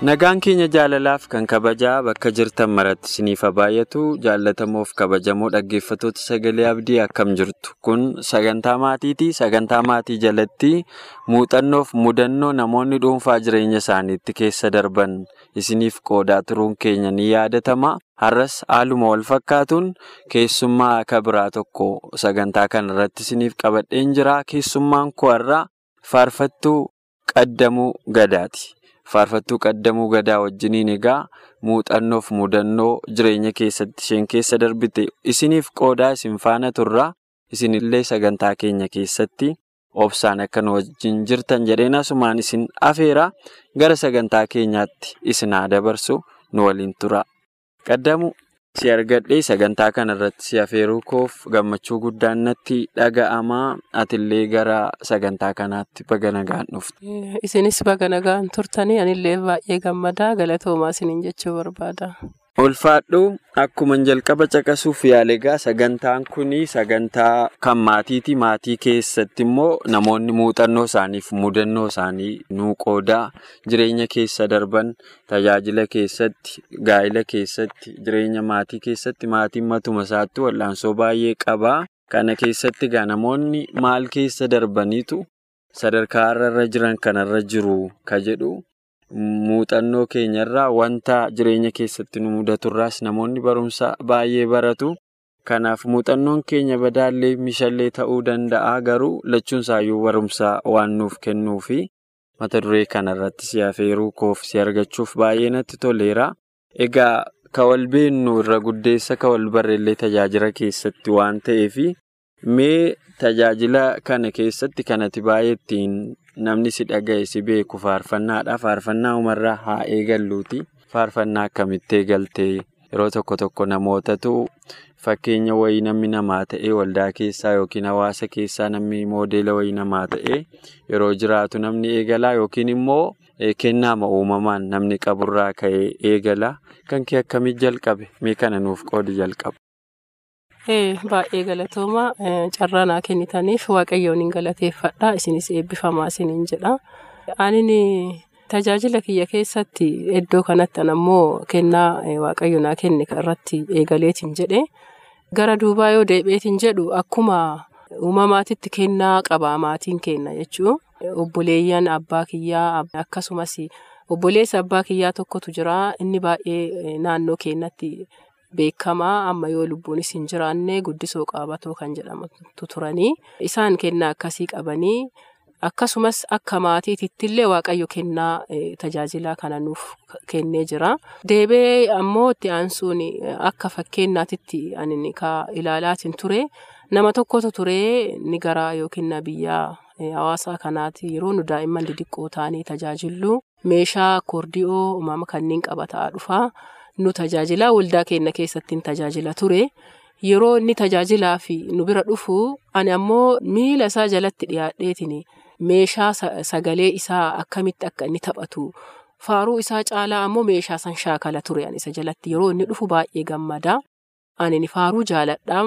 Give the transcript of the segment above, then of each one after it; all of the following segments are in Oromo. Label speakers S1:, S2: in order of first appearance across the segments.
S1: Nagaan keenya jaalalaaf kan kabajaa bakka jirtan maratti isiniif haa baay'atu jaallatamoof kabajamoo dhaggeeffattoota sagalee abdii akkam jirtu. Kun sagantaa maatiiti. Sagantaa maatii jalatti muuxannoof mudannoo namoonni dhuunfaa jireenya isaaniitti keessa darban. Isiniif qoodaa turuun keenya ni yaadatama. Har'as haaluma wal fakkaatuun keessummaa akka biraa tokko sagantaa kana irratti isiniif qabadheen jira keessummaan koo har'aa faarfattuu qaddamuu gadaati. Faarfattuu qaddamuu gadaa wajjiniin egaa muuxannoof mudannoo jireenya keessatti isheen keessa darbite. Isiniif qoodaa isin faana turraa isinillee sagantaa keenya keessatti obsaan akka nu wajjin jirtan jedheen asumaan isin afeeraa gara sagantaa keenyaatti isin haa dabarsu nu waliin tura qaddamu si argadhee sagantaa kana irratti si afeeruu koof gammachuu guddaan natti dhaga'amaa atillee gara sagantaa kanaatti baga nagaan dhufte.
S2: Isinis baga nagaan turtanii anillee baay'ee gammadaa galatoomaa isiniin jechuu barbaada.
S1: Ulfaadhuu akkuma jalqaba caqasuuf yaale egaa sagantaan kun sagantaa kan maatiiti. Maatii keessatti immoo namoonni muuxannoo isaaniif mudannoo isaanii nuu qoodaa jireenya keessa darban tajaajila keessatti gaa'ila keessatti jireenya maatii keessatti maatiin matuma isaatti wal'aansoo baay'ee qabaa. Kana keessatti egaa namoonni maal keessa darbaniitu sadarkaa irra jiran kanarra jiru ka jedhu. Muuxannoo keenyarraa wanta jireenya keessatti nu mudaturraas namoonni barumsa baay'ee baratu. Kanaaf muuxannoon keenya badaallee mishallee ta'uu danda'a garuu lachuun isaayyuu barumsa waan nuuf kennuufi mata duree kanarratti si afeeruu koof si argachuuf baay'ee natti toleera. Egaa ka wal beennu irra guddeessa ka wal barreellee tajaajila keessatti waan ta'eefi mee tajaajila kana keessatti kanatti baay'ee ittiin. Namni si dhaga'e si beeku faarfannaadha. Faarfannaa umarraa haa eegalluuti. Faarfannaa akkamitti eegaltee yeroo tokko tokko namootatu fakkeenya wayii namni namaa ta'ee waldaa keessaa yookiin hawaasa keessaa namni moodeela wayii namaa ta'ee yeroo jiraatu namni eegalaa yookiin immoo kennaama uumamaan namni qaburraa ka'ee eegala. Kan kee akkamitti jalqabe? Mee kana nuuf qoodi jalqaba.
S2: Baay'ee galatooma carraa naa kennitaniif waaqayyoon hin galateeffadha isinis eebbifamaa isiniin jedha. Ani tajaajila kiyya keessatti iddoo kanatti ammoo kennaa waaqayyo naa kenne irratti eegaleetiin jedhe gara duubaa yoo deebi'eetiin jedhu akkuma uumamaatitti kennaa qaba maatiin kenna jechuun obboleeyyan abbaa kiyyaa akkasumas obboleessa abbaa kiyyaa tokkotu jira inni baay'ee naannoo keenyatti. Beekamaa amma yoo lubbuunis hin jiraanne guddisoo qaabatoo kan jedhamtu turanii isaan kennaa akkasii qabanii akkasumas akka maatiitti illee waaqayyo kennaa tajaajilaa kana nuuf kennee jira. Deebee ammoo itti aansuun akka fakkeenyaatitti ani ilaalaatiin ture nama tokkotu ture ni gara yookiin biyyaa hawaasaa kanaati yeroo nu daa'imman didiqqoo ta'anii tajaajillu meeshaa koordi'oo uumama kanneen qabataa dhufaa. Nu tajaajilaa waldaa keenya keessatti tajaajila ture. Yeroo inni tajaajilaa fi nu bira dhufu ani ammoo miila isaa jalatti dhiyaadheetiin meeshaa sagalee isaa akkamitti akka inni taphatu? Faaruu isaa caalaa ammoo meeshaa san shaakala ture ani isa jalatti. Yeroo inni dhufu baay'ee gammada ani faaruu jaaladhaa.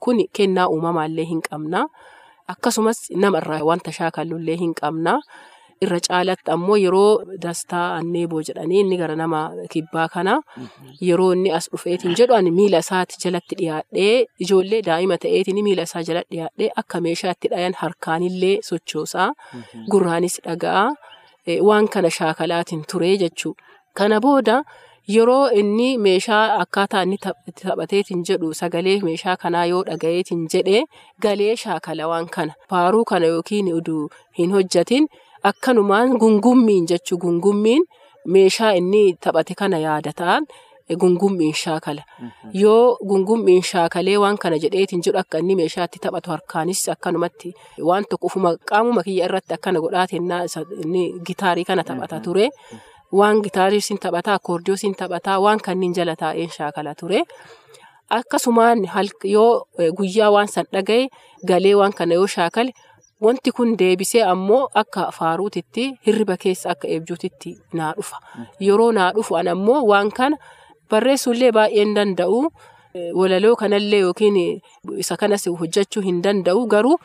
S2: Kun kennaa uumamaallee hin qabna akkasumas namarraa wanta shaakallullee hin qabna. Irra caalatti ammoo yeroo dastaa anneeboo jedhanii inni gara nama kibbaa kana yeroo inni as dhufeetiin jedhu ani miila isaatti jalatti dhiyaadhee ijoollee daa'ima ta'eetiin miila isaa jalatti dhiyaadhee akka meeshaa itti dhayan harkaanillee sochoosaa gurraanis dhaga'a waan kana shaakalaatiin ture jechuudha. Kana booda yeroo inni meeshaa akkaataa inni taphateetiin jedhu sagalee meeshaa kanaa yoo dhagayeetiin jedhee galee shaakala waan kana faaruu kana yookiin uduu hin hojjatin. Akkanumaan gungummiin jechuun gungummiin meeshaa inni taphate kana yaadataan gungummiin shaakala. Yoo gungummiin shaakalee waan kana jedheetiin jedhu akka inni meeshaatti taphatu harkaanis akkanumatti waan tokko ufuma qaamuma kiyya irratti akkana godhaatiin gitaarii kana taphata ture. Waan gitaarii siin taphataa, akkoordiyoo siin taphataa, waan kanniin jala taa'een shaakala ture. Akkasumaan yoo guyyaa waan san dhagaye galee waan kana yoo shaakale wanti kun deebisee ammoo akka faaruutitti hirriba keessa akka eebjuutitti naa dhufa. Yeroo naa dhufu an ammoo waan kana barreessuullee baay'een danda'u. Walaloo kanallee yookiin isa kanas hojjechuu hin danda'u garuu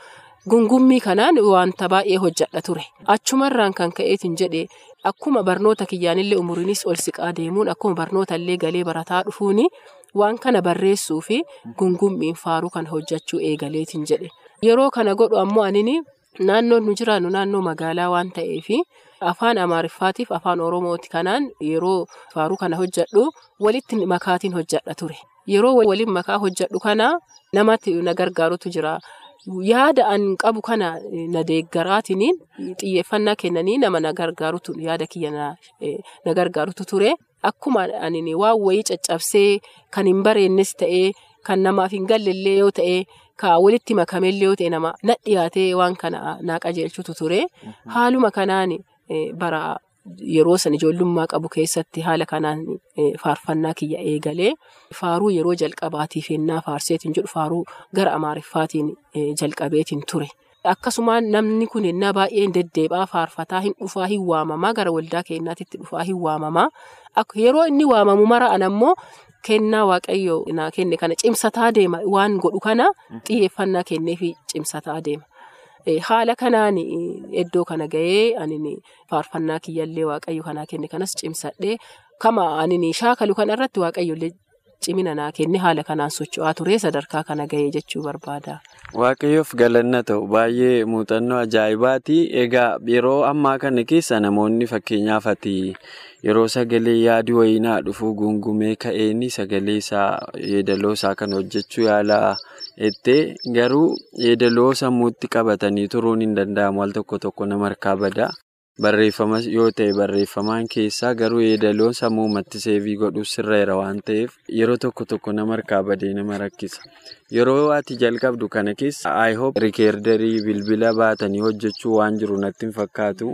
S2: gungummii kanaan wanta baay'ee hojjedha ture. Achumarraan kan ka'eetiin jedhee akkuma barnoota kiyyaanillee umuriinis ol siqaa deemuun akkuma barnootaallee galee barataa dhufuuni waan kana barreessuu fi gungummiin faaruu kana hojjechuu eegaleetiin jedhe. Yeroo kana godhu ammoo anini naannoon nu jiraannu naannoo magaalaa waan ta'eef afaan amaariffaatiif afaan oromooti kanaan yeroo faaruu kana hojjedhu walitti makaatiin hojjedha ture. Yeroo waliin makaa hojjedhu kana namatti na gargaarutu jira. Yaada an qabu kana na deeggaraatiin xiyyeeffannaa kennanii nama na gargaarutu yaada kiyya na gargaarutu ture. Akkuma ani waan wayii caccabsee kan hin bareennes ta'ee kan namaaf hin gallellee yoo ta'e ka walitti makamellee yoo ta'e nama na dhiyaatee waan kana na qajeelchutu ture. Haaluma kanaan bara yeroo san ijoollummaa qabu keessatti haala kanaan faarfannaa kiyya eegalee faaruu yeroo jalqabaatiif ennaa faarseetiin jedhu faaruu gara amaariffaatiin jalqabeetiin ture. Akkasumaan namni kun ennaa baay'een deddeebaa faarfataa hin dhufaa hin waamamaa gara waldaa keenyaatitti dhufaa hin waamamaa. Yeroo inni waamamu mara'an ammoo kennaa waaqayyo naa kenne kana cimsataa deema waan godhu kana xiyyeeffannaa kenneefi cimsataa deema. Haala kanaan iddoo kana gahee ani faarfannaa kiyyallee waaqayyo kanaa kenne kanas cimsadhee kama ani shaakalu kanarratti waaqayyollee cimina naa kenne haala kanaan socho'aa ture sadarkaa kana gahee jechuu barbaada.
S1: Waaqayyoof galanna ta'u baay'ee muuxannoo ajaa'ibaati. Egaa yeroo ammaa kana keessa namoonni fakkeenyaaf ati yeroo sagalee yaadi wayinaa dhufuu gungumee ka'een sagalee isaa yeedaloo isaa kan hojjechuu yaalaa jettee garuu yeedaloo sammuutti qabatanii turuun hin danda'amu al tokko tokko nama harkaa badaa. Barreeffama yoo ta'e barreeffamaan keessaa garuu yeedaloon sammuumatti seevii godhuuf sirreera waan ta'eef yeroo tokko tokko nama harkaa badee nama rakkisa. Yeroo ati jalqabdu kana keessa IHOP rikeerdarii bilbila baatanii hojjechuu waan jiru natti hin fakkaatu.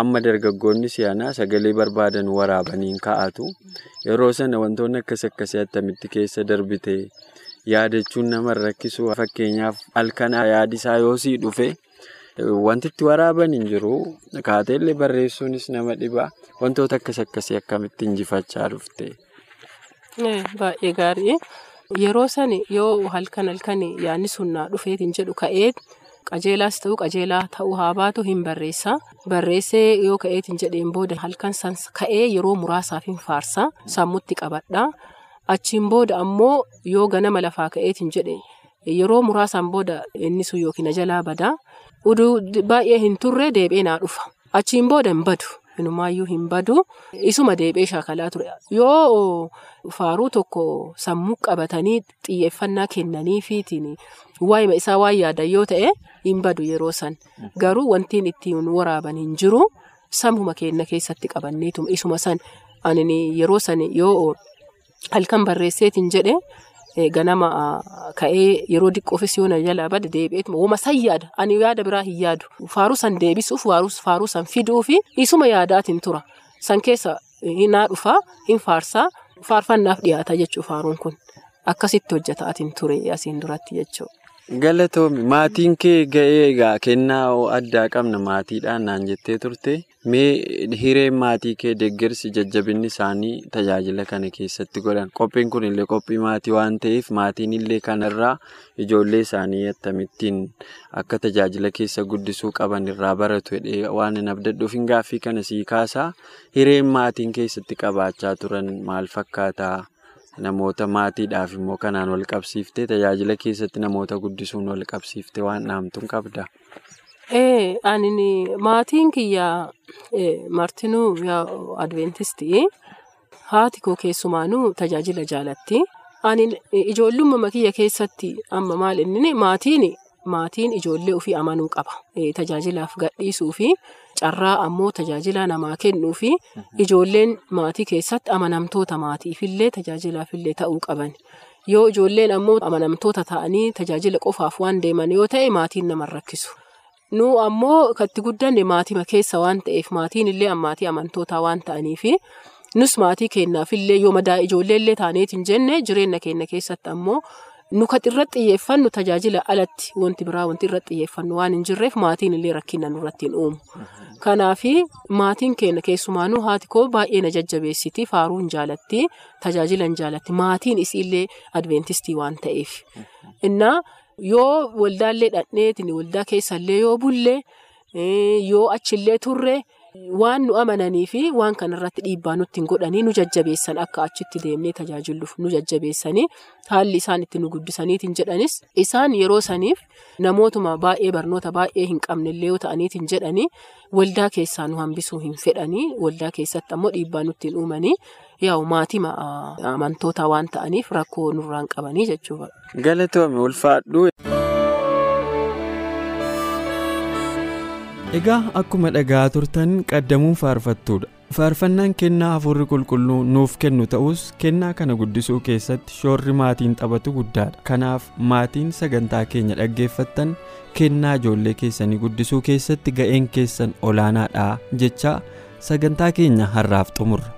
S1: Amma dargaggoonni si'anaa sagalee barbaadan waraabaniin kaa'atu. Yeroo sana wantoonni akkas akkasii attamitti keessa darbite yaadachuun nama rakkisu fakkeenyaaf halkan yaadisaa yoo sii dhufe. Wanti itti waraaban hin jiru. Kaateellee barreessuunis nama dhibaa. Wantoota akkas akkasii akkamitti injifachaa dhufte?
S2: Baay'ee gaarii. Yeroo sani yoo halkan halkan yaadni sun naa dhufeetiin jedhu ka'ee qajeelaas ta'u qajeelaa ta'uu haa baatu hin barreessa. Barreessee yoo ka'eetiin jedheen booda halkan san ka'ee yeroo muraasaaf hin faarsa. Sammuutti qabadha. Achiin booda ammoo yoo ganama lafaa ka'eetiin jedhe yeroo muraasaan booda inni sun yookiin jalaa badaa. Uduu baay'ee hin turre deebi'ee naa dhufa. Achiin booda hin badu. Inumaayyuu hin badu. Isuma deebi'ee shaakalaa ture. Yoo faaruu tokko sammuu qabatanii xiyyeeffannaa kennaniifiitiin waa'ima isaa waan yaadan yoo ta'e hin badu yeroo san. Garuu wantiin ittiin waraaban hin jiru. Sammuma keenya keessatti qabanneetu isuma san ani yeroo san yoo halkan barreesseetiin jedhe. Ganama ka'ee yeroo diqqoofis yoo na jalaa bade deebi'eetuma wama san yaada ani yaada biraa hin yaadu faaruu san deebisuuf faaruu san fiduu fi. Isuma yaadaatiin tura. San keessa naa dhufa hin faarsaa faarfannaaf dhiyaata jechuu faaruun kun. Akkasitti hojjetaatiin ture asiin duratti jechuudha.
S1: Galatoomi maatiin kee ga'ee egaa kennaa addaa qabna maatiidhaan naan jettee turte. Mee hireen maatii kee deeggarsi jajjabinni isaanii tajaajila kana keessatti godhan. Qophiin kun illee qophii maatii waan ta'eef maatiin illee kanarraa ijoollee isaanii akkamittiin akka tajaajila keessa guddisuu qaban irraa baratu waan hin abdadhuuf hin gaaffii kana sii kaasaa. Hireen maatiin keessatti qabaachaa turan maal fakkaataa? Namoota maatiidhaaf immoo kanaan wal qabsiiftee tajaajila keessatti namoota guddisuun wal qabsiiftee waan dhaamtuun qabda.
S2: Ee ani maatiin kiyya martinuu adventistii haati koo keessumaanuu tajaajila jaalatti. Ani ijoollummaa kiyya keessatti amma maal inni maatiin maatiin ijoollee ofii amanuu qaba. Tajaajilaaf gadhiisuu fi carraa ammoo tajaajila namaa kennuu fi ijoolleen maatii keessatti amanamtoota maatiifillee tajaajilaafillee ta'uu qaban. Yoo ijoolleen ammoo amanamtoota ta'anii tajaajila qofaaf waan deeman yoo ta'e maatiin nama rakkisu. Nu ammoo katti guddanne maatima keessa waan ta'eef maatiin illee maatii amantootaa waan ta'aniifi nus maatii keenyaafillee yoo madaa ijoolleellee taaneetiin jenne jireenya keenya keessatti ammoo nu kan irratti xiyyeeffannu tajaajila alatti wanti biraa wanti irratti xiyyeeffannu waan hin jirreef maatiin illee rakkina nurratti hin uumu. Kanaafi maatiin keenya keessumaanuu haati koo baay'ee na jajjabeessiti faaruu hin jaalatti tajaajila hin jaalatti maatiin isiillee adventistii waan ta'eef. Innaa yoo waldaallee dhadheetiin waldaa keessallee yoo bulle yoo achillee turre waan nu amananii fi waan kanarratti dhiibbaa nutti hin godhanii nu jajjabeessan akka achitti deemnee tajaajiluuf nu jajjabeessanii haalli isaan itti nu guddisaniitiin jedhanis isaan yeroo saniif namootuma baay'ee barnoota baay'ee hin qabnellee yoo ta'aniitiin jedhanii waldaa keessaa nu hambisuu hin fedhanii waldaa keessatti ammoo dhiibbaa nutti hin uumanii yaa'u maatima amantoota waan ta'aniif rakkoo nurraan qabanii jechuudha.
S1: Galatoome ulfaadhu.
S3: Egaa akkuma dhagaa turtan qaddamuun faarfattuudha. Faarfannaan kennaa hafuurri qulqulluu nuuf kennu ta'us kennaa kana guddisuu keessatti shoorri maatiin taphatu guddaadha. Kanaaf maatiin sagantaa keenya dhaggeeffattan kennaa ijoollee keessanii guddisuu keessatti ga'een keessan olaanaadha jecha sagantaa keenya har'aaf xumurra.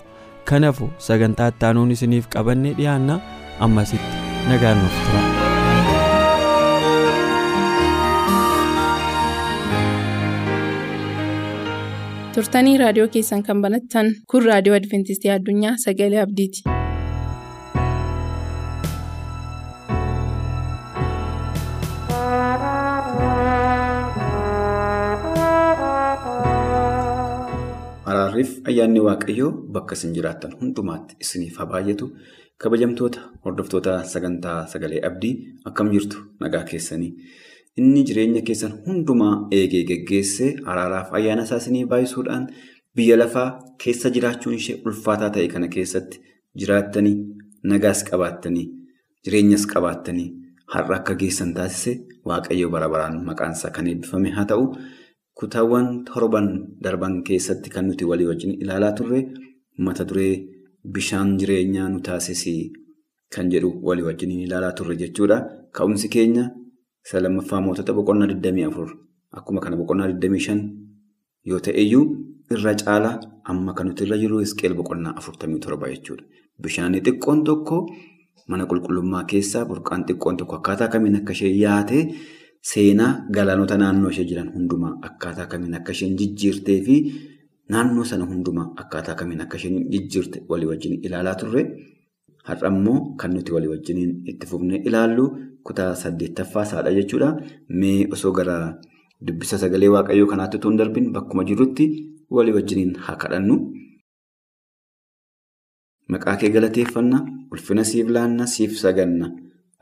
S3: Kanaafuu sagantaa ittaanuun isiniif qabannee dhiyaanna ammasitti nagaan nuuf tura.
S4: Turtanii raadiyoo keessan kan banattan kun raadiyoo adventistii addunyaa sagalee abdiiti.
S5: Araarriif ayyaanni waaqayyoo bakka isin jiraattan hundumaatti isiniif haa baay'atu kabajamtoota hordoftoota sagantaa sagalee abdii akkam jirtu nagaa keessanii. Inni jireenya keessan hundumaa eegee geggeessee araaraaf ayyaana isaa isinii baay'isuudhaan biyya lafaa keessa jiraachuun ishee ulfaataa ta'e kana keessatti jiraattanii nagaas qabaattanii jireenyas qabaattanii har'a akka geessan taasise waaqayyo bara baraan maqaansaa kan eebbifame haa ta'u kutaawwan torban darban keessatti kan nuti walii wajjin ilaalaa turre mata duree bishaan jireenyaa nu taasisee kan jedhu walii wajjin ilaalaa turre jechuudha. Ka'umsi keenya. Isa lammaffaa mootota boqonnaa 24 akkuma kana boqonnaa 25 yoo ta'eyyuu irra caalaa amma kan nuti irra jiru Hisqeel boqonnaa 47 jechuudha. Bishaan xiqqoon tokko mana qulqullummaa keessaa burqaan xiqqoon tokko akkaataa kamiin akka isheen yaate seenaa galaanota naannoo ishee jiran hundumaa akkaataa kamiin akka isheen jijjiirtee fi naannoo sana hundumaa akkaataa kamiin akka isheen jijjiirte walii wajjin ilaalaa turre. Har'a immoo kan nuti walii wajjin itti fufnee ilaallu kutaa saddeettaffaa isaadha jechuudha. Mee osoo gara dubbisa sagalee waaqayyoo kanaatti otoo hin darbin bakkuma jirrutti walii wajjiniin haa kadhannu. Maqaa kee galateeffanna, ulfina siif laanna, siif saganna.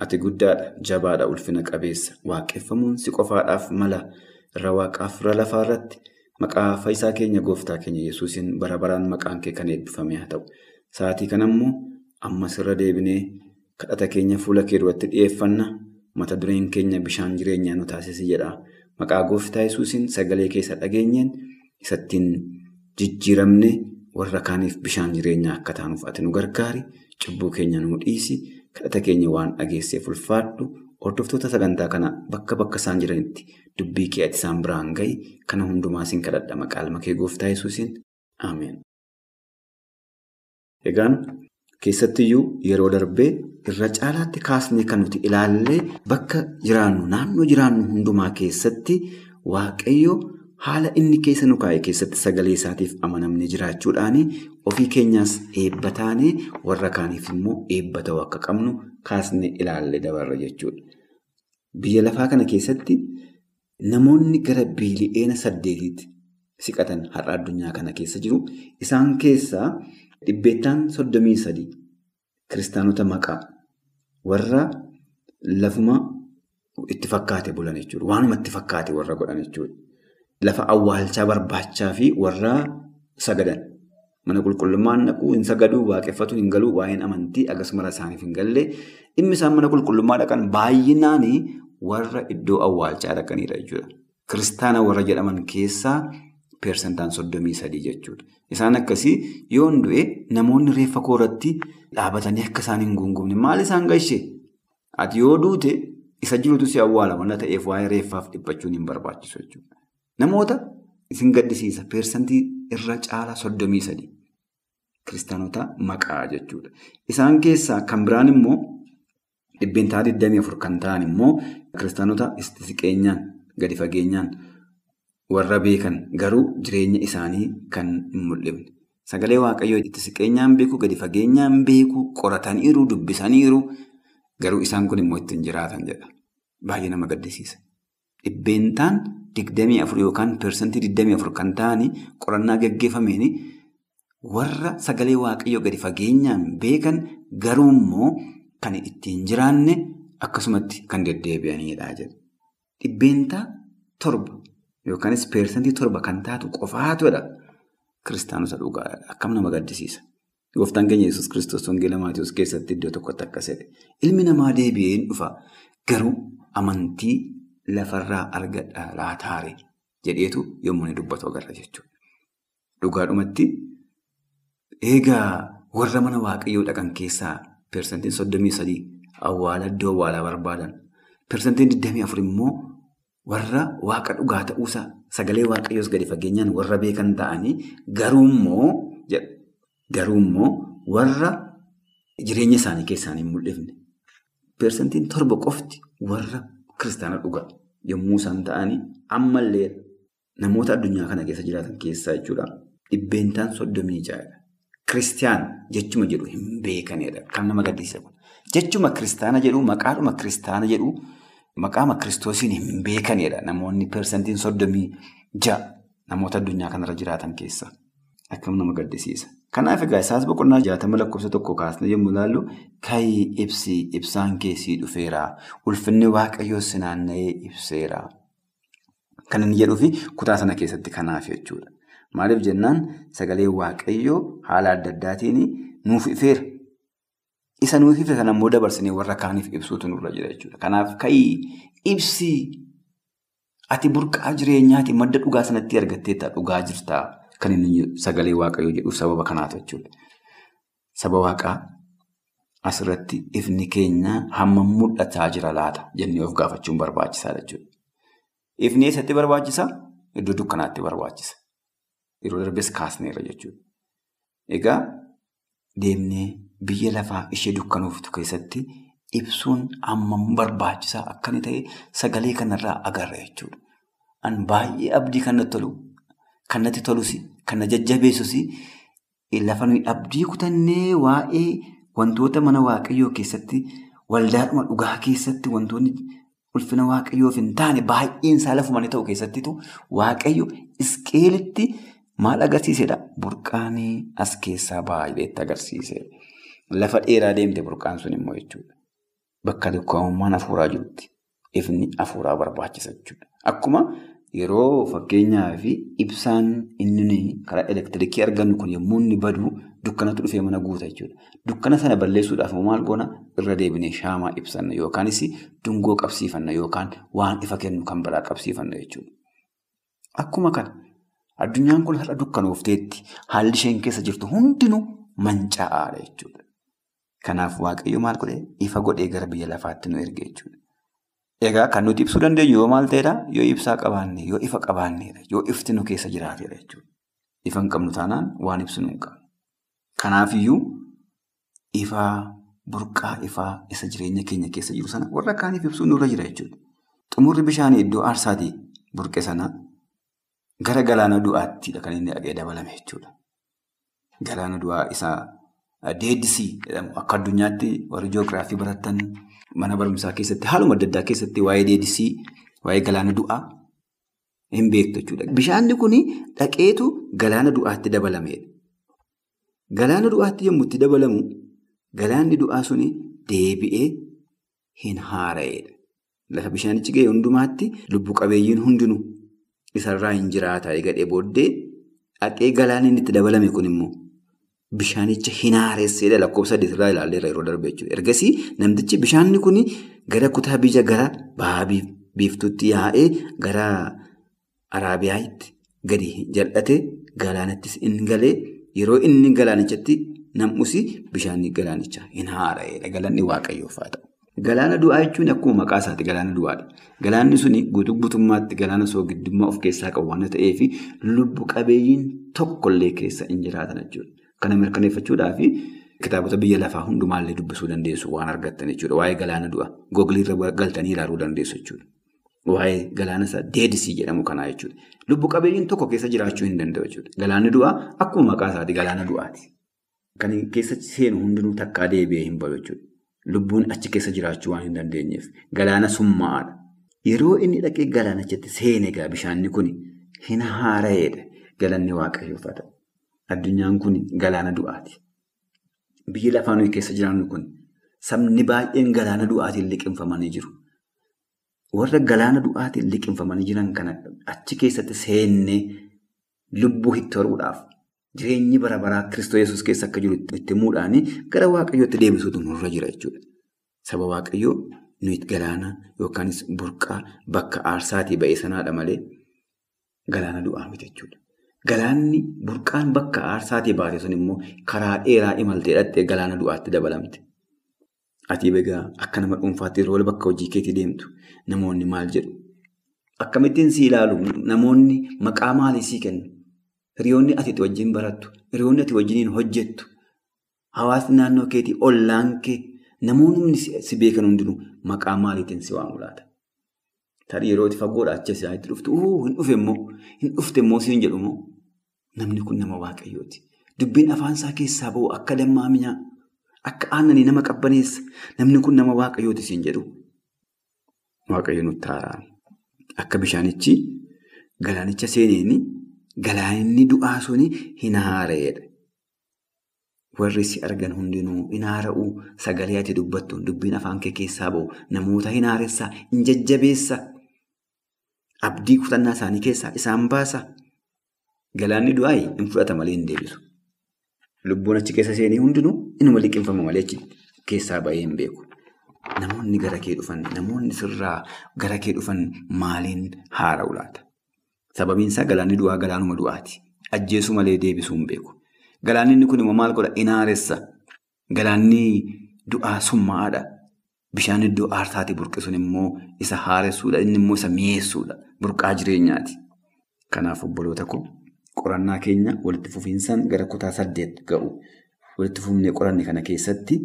S5: Ati guddaadha, jabaadha, ulfina qabeessa. Waaqeffamuun si qofaadhaaf mala irra waaqaaf irra lafaa irratti maqaa fayyisaa keenya gooftaa keenya yesuusin bara baraan maqaan kee kan eebbifame haa ta'u. Sa'aatii kanammoo ammas irra deebinee kadhata keenya fuula kee duratti dhiyeeffanna. Mata dureen keenya bishaan jireenyaa nu taasisi jedha. Maqaa gooftaa yesuusin sagalee keessa dhageenyeen isattiin jijjiiramne warra kaaniif bishaan jireenyaa akka taanuuf ati nu gargaari. Cubbuu keenya nu dhiisi. Kadhata keenya waan dhageesseef ulfaadhu. Hordoftoota sagantaa kana bakka bakka isaan jiranitti dubbii kee ati isaan biraan gahi. Kana hundumaa siin kadhadha maqaa kee gooftaa yesuusin. Ameen. Egaan keessattiyyuu yeroo darbee irra caalaatti kaasnee kan nuti ilaallee bakka jiraannu naannoo jiraannu hundumaa keessatti waaqayyo haala inni keessa nu kaa'e keessatti sagalee isaatiif amanamne jiraachuudhaan ofii keenyaas eebba taanee warra kaaniif immoo eebba ta'uu akka qabnu kaasnee ilaallee dabarra jechuudha. Biyya lafaa kana keessatti namoonni gara biili'eena saddeetiitti siqatan har'a addunyaa kana keessa jiru. Isaan keessaa dhibbeettaan soddomii sadii kiristaanota maqaa warra lafuma itti fakkaate bulan jechuudha. Waanuma itti fakkaate warra godhan jechuudha. Lafa awwaalchaa barbaachaa fi warra sagadan. Mana qulqullummaan dhaquu hin sagaduu, waaqeffatu hin galuu, waa'een amantii akkasuma isaaniif hin galle. Dhimmi isaan mana qulqullummaa dhaqan baay'inaan warra iddoo awwaalchaa dhaqanidha jechuudha. Kiristaana warra jedhaman keessaa Persentaan soddomii sadii jechuudha. Isaan akkasii yoo du'e namoonni reeffa koorratti dhaabatanii akka isaan hin guungumne maal isaan gahishee? Ati yoo duute isa jirutu si awwaala waan ta'eef waa'ee reeffaaf dhiphachuun hin barbaachisu jechuudha. Namoota isin gaddisiisa persentii irra caala soddomii sadii kiristaanota maqaa jechuudha. Isaan keessaa kan biraan immoo dhibbeentaa 24 kan ta'an immoo kiristaanota siqeenyaan gadi fageenyaan. Warra beekan garuu jireenya isaanii kan hin mul'ifne. Sagalee Waaqayyoo itti siqeenyaan beeku, gadi fageenyaan beeku, qorataniiru, dubbisaniiru. Garuu isaan kun immoo ittiin jiraatan jedha. Baay'ee nama gaddisiisa. Dhibbeentaan digdamii afur yookaan persentii digdamii afur kan ta'anii qorannaa gaggeeffameen warra sagalee Waaqayyoo gadi fageenyaan beekan garuu immoo kan ittiin jiraanne akkasumatti kan deddeebi'anidha jedha. Dhibbeentaa torba. Yookaanis persentii torba kan taatu qofaatudha. Kiristaanota dhugaadha. Akkam nama gaddisiisa. Gooftaan keenya Yesuus kiristoos wangeela Maatiyoos keessatti iddoo tokkotti akkas jedhe. Ilmi namaa deebi'ee hin dhufa. Garuu amantii lafarraa argadhaa laataare jedheetu yommuu inni dubbatu agarra jechuudha. Dhugaadhumatti eegaa warra mana waaqayyoo dhaqan keessaa persentiin soddomii sadii awwaala iddoo awwaalaa barbaadan. Persentiin digdamii afur immoo warra waaqa dhugaa ta'uusaa sagalee waaqayyoos gadi fageenyaan warra beekan ta'anii garuummoo garuummoo warra jireenya isaanii keessaan hin mul'ifne. Persentiin torba qofti warra kiristaana dhugaa yommuu isaan ta'anii ammallee namoota addunyaa kana keessa jiraatan keessaa jechuudha. Dhibbeentaan soddomii ja'adha. Kiristiyaan jechuma jedhu hin beekanidha. Kan nama gaddisiisa kun. Jechuma kiristaana jedhu maqaadhuma kiristaana jedhu. Maqaama kiristoosiin hin beekanidha. Namoonni persentiin soddomii ja'a namoota addunyaa kanarra jiraatan keessa. Akkam nama gaddisiisa. Kanaaf egaa isaas boqonnaa jaatama lakkoofsa tokko kaasne yommuu ilaallu ka'ii ibsi ibsaan keessii dhufeera. Ulfinni waaqayyoo si naanna'ee ibseera. Kan inni jedhuu fi kutaa sana keessatti kanaaf jechuudha. Maaliif jennaan sagalee waaqayyoo haala adda addaatiin nuuf ifeera. Isa nuuf ife kan ammoo dabarsinee warra kaaniif ibsuutu nurra jira jechuudha. Kanaaf ka'ii ibsii ati burqaa jireenyaati madda dhugaa sanatti argatteetta dhugaa jirtaa kan inni sagalee waaqayyoo jedhu sababa kanaatu jechuudha. Saba waaqaa asirratti ifni keenya hammam mul'ataa jira laata jennee of gaafachuun barbaachisaadha jechuudha. Ifni eessatti barbaachisaa? Iddoo dukkanaatti barbaachisa. Yeroo darbes kaasneerra jechuudha. Egaa deemnee biyya lafaa ishee dukkanuuftu keessatti ibsuun hammam barbaachisaa akka inni ta'e sagalee kanarraa agarra jechuudha. An baay'ee abdii kan natti tolu, kan natti tolus, kan na jajjabeessus lafa nuyi abdii kutannee waa'ee wantoota mana waaqayyoo keessatti waldaadhuma dhugaa keessatti wantoonni ulfina waaqayyoof hin taane baay'een isaa lafuma ta'u keessattitu waaqayyo isqeelitti maal agarsiisedha? Burqaanii as keessaa baay'eetti agarsiise. Lafa dheeraa deemte burqaan sun immoo jechuudha. Bakka dukkaanummaan hafuuraa jirutti ifni hafuuraa barbaachisa jechuudha. Akkuma yeroo fakkeenyaaf ibsaan inni karaa elektiriikii argannu kun yommuu inni badu dukkanatu dhufee mana guuta jechuudha. Dukkana sana balleessuudhaaf maal goona irra deebinee shaamaa ibsanna yookaanis dungoo qabsiifanna yookaan waan ifa kennu kan biraa qabsiifanna jechuudha. Akkuma kana addunyaan kun har'a dukkanoofteetti haalli isheen keessa jirtu hundinuu mancaa'aadha jechuudha. Kanaaf waaqayyo maal godhee ifa godhee gara biyya lafaatti nu erge jechuudha. Egaa kan nuti ibsuu dandeenyu yoo maal ta'edha? Yoo ibsaa qabaanne, yoo ifa qabaannedha, yoo ifti nu keessa jiraatedha jechuudha. Ifa hin qabnu taanaan waan ibsinu hin qabnu. Kanaafiyyuu ifaa burqaa ifaa isa jireenya keenya keessa jiru sana warra kaaniif ibsuun nurra jira jechuudha. Xumurri bishaanii iddoo aarsaatii burqe sana gara galaana du'aattidha kan inni dhaqee dabalame jechuudha. Galaana du'aa isaa deedisii jedhamu akka addunyaatti warri ji'oogiraafii baratan mana barumsaa keessatti haaluma adda addaa keessatti waa'ee deedisii waa'ee galaana du'aa hin beektu jechuudha. Bishaanni kun dhaqeetu galaana du'aatti dabalameedha. Galaana du'aatti yommuu itti dabalamu galaanni du'aa sun deebi'ee hin haara'edha. Lafa bishaanichi ga'e hundumaatti lubbu qabeeyyiin hundinuu isarraa hin jiraata eegadhee booddee dhaqee galaanni itti dabalame kun immoo bishaanicha hin haaresseedha lakkoofsa saddeetirraa ilaalleerra yeroo darbe jechuudha. Ergasii namtichi bishaanni kun gara kutaa biyya gara bahaa biiftuutti yaa'ee gara Araabiyaatti gadi jal'ate galaanattis in galee yeroo inni galaanichatti nam'usi bishaan galaanichaa hin haara'edha. Galanni waaqayyoof haa ta'u. Galaana du'aa jechuun akkuma maqaa isaati galaana du'aadha. Galaanni suni guutuu guutummaatti galaana soogidummaa of keessaa qabu waan ta'eef lubbu qabeeyyiin tokkollee keessa hin jiraatan jechuudha. Kana mirkaneeffachuudhaaf kitaabota biyya lafaa hundumaallee dubbisuu dandeessu waan argattan jechuudha. Waa'ee galaana du'a googiliirra galtanii ilaaluu dandeessu jechuudha. Waa'ee galaana isaa deedisii jedhamu kanaa jechuudha. Lubbu qabeeyyiin tokko keessa jiraachuu hin danda'u jechuudha. Galaanni du'aa akkuma maqaa isaati galaana du'aati. Kan keessa seenu hundinuu takkaa deebi'ee hin bahu jechuudha. Lubbuun achi keessa jiraachuu waan hin dandeenyeef galaana summaa'aadha. Yeroo inni dhaqee galaanichatti seene egaa bishaanni kun hin haara'eedha. Galanni waaqayyoof haa ta'u. Addunyaan kun galaana du'aati. Biyyi lafaa nuyi keessa jiraannu kun sabni baay'een galaana du'aatiin liqinfamanii jiru. Warra galaana du'aatiin liqinfamanii jiran kana achi keessatti seennee lubbuu itti horuudhaaf jireenyi bara baraa Kiristoos keessa akka jiru itti himuudhaan gara waaqayyootti deebisuutu nurra jira jechuudha. Saba waaqayyoo nuyi galaana yookaanis burqaa bakka aarsaatii ba'ee sanaadha malee galaana du'aa miti jechuudha. Galaanni burqaan bakka aarsaatii baate sun immoo karaa dheeraa imaltee dhattee galaana du'aatti dabalamte. Ati egaa akka nama dhuunfaatti yeroo bakka hojii keetii deemtu namoonni maal jedhu? Akkamittiin si ilaalu namoonni maqaa maalii sii kennu? Hiriyoonni ati wajjin barattu, hiriyoonni ati wajjiniin hojjettu, hawaasni naannoo keetii, ollaan kee, namoonni si beekan hundinuu maqaa maaliitiin si waamu laata? Tarii yeroo itti fagoodhaa achi asitti itti dhuftu, hin dhufe immoo, hin dhufte immoo siin jedhu immoo namni kun nama waaqayyooti. Dubbiin afaan isaa keessaa bahu akka dammaa minyaa, akka aannanii nama qabbaneessa, namni kun nama waaqayyooti siin jedhu. Waaqayyo nutti haaraan. Akka bishaanichi galaanicha seeneeni galaanni du'aa suni hin haara'edha. Warri si argan hundinuu hin haara'uu sagalee ati dubbattu dubbiin afaan kee keessaa bahu namoota hin haaressaa, hin jajjabeessa. Abdii kutannaa isaanii keessaa isaan baasa. Galaanni du'aa hin fudhata malee hin deebisu. Lubbuun achi keessa seenee hundinuu inuma liqinfama malee achi keessaa bahee hin beeku. Namoonni gara kee dhufan, namoonni sirraa gara kee dhufan maaliin haara'u laata? Sababiin galaanni du'aa galaanuma du'aati. Ajjeesuu malee deebisuu hin beeku. Galaanni kun immoo maal godha? Inaaressa. Galaanni du'aa summaa'aadha. Bishaan iddoo aarsaatii burqisuun immoo isa haaressuudha. Inni immoo isa mi'eessuudha. Burqaa jireenyaati. Kanaaf obboloota koo qorannaa keenya walitti fufiinsaan gara kutaa saddeet ga'u. Walitti fufnee qoranne kana keessatti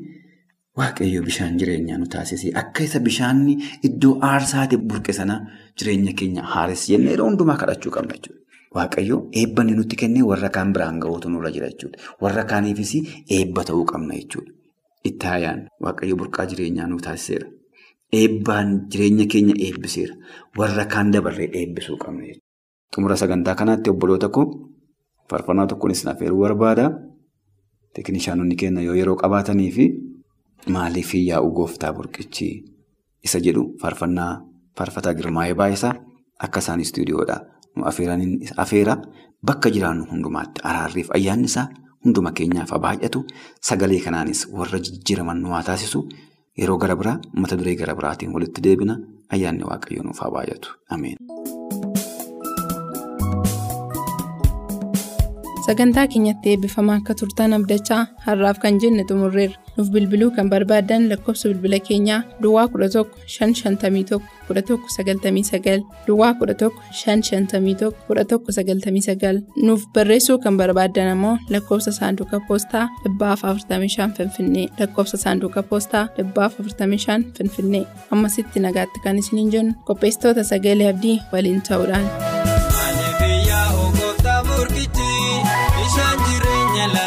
S5: waaqayyo bishaan jireenyaa nu taasise. Akka isa bishaanni iddoo aarsaatii burqe sana jireenya keenya haaressi jennee yeroo hundumaa kadhachuu qabna jechuudha. Waaqayyo eebba inni nutti kennee warra kaan biraan ga'uutu nurra jira jechuudha. Warra kaaniifis eebba ta'uu qabna jechuudha. Itti haayaan waaqayyo burqaa jireenyaa nu taasiseera. Eebbaan jireenya keenya eebbiseera. Warra kaan dabarree eebbisuu qabna jechuudha. Xumura sagantaa kanaatti obboloota koo faarfannaa tokkoon isin affeeruu barbaada. Tekinishaanonni keenya yoo yeroo qabaatanii fi maaliif yaa'u gooftaa burqichi isa jedhu faarfannaa faarfataa girmaa'ee baay'isaa akka isaan istuudiyoodha. Afeera. Bakka jiraannu hundumaatti araarriif ayyaanni isaa hunduma keenyaaf haa baay'atu sagalee kanaanis warra jijjiiraman nu haa taasisu. Yeroo gara biraa mata duree gara biraatiin walitti deebina. Ayyaanni waaqayyoo nuuf haa baay'atu ameen.
S4: Sagantaa keenyatti eebbifamaa akka turtan abdachaa har'aaf kan jenne xumurreerra. Nuuf bilbiluu kan barbaaddan lakkoofsa bilbila keenyaa Duwwaa 11 551 1199 Duwwaa 11 551 1199 nuuf barreessuu kan barbaaddan ammoo lakkoofsa saanduqa poostaa 45 Finfinnee lakkoofsa saanduqa poostaa 45 Finfinnee ammasitti nagaatti kan isiniin jennu qopheessitoota sagalee abdii waliin ta'uudhaan.
S6: Bishaan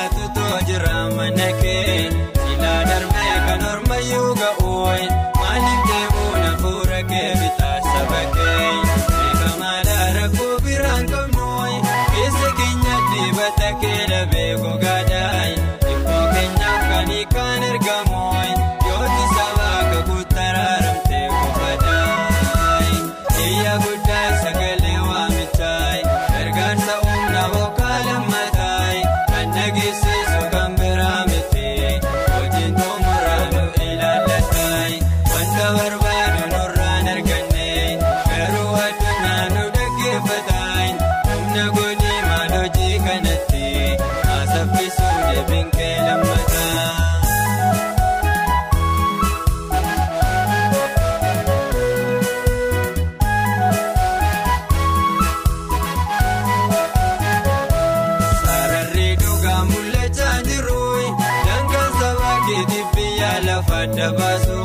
S1: adda baasuun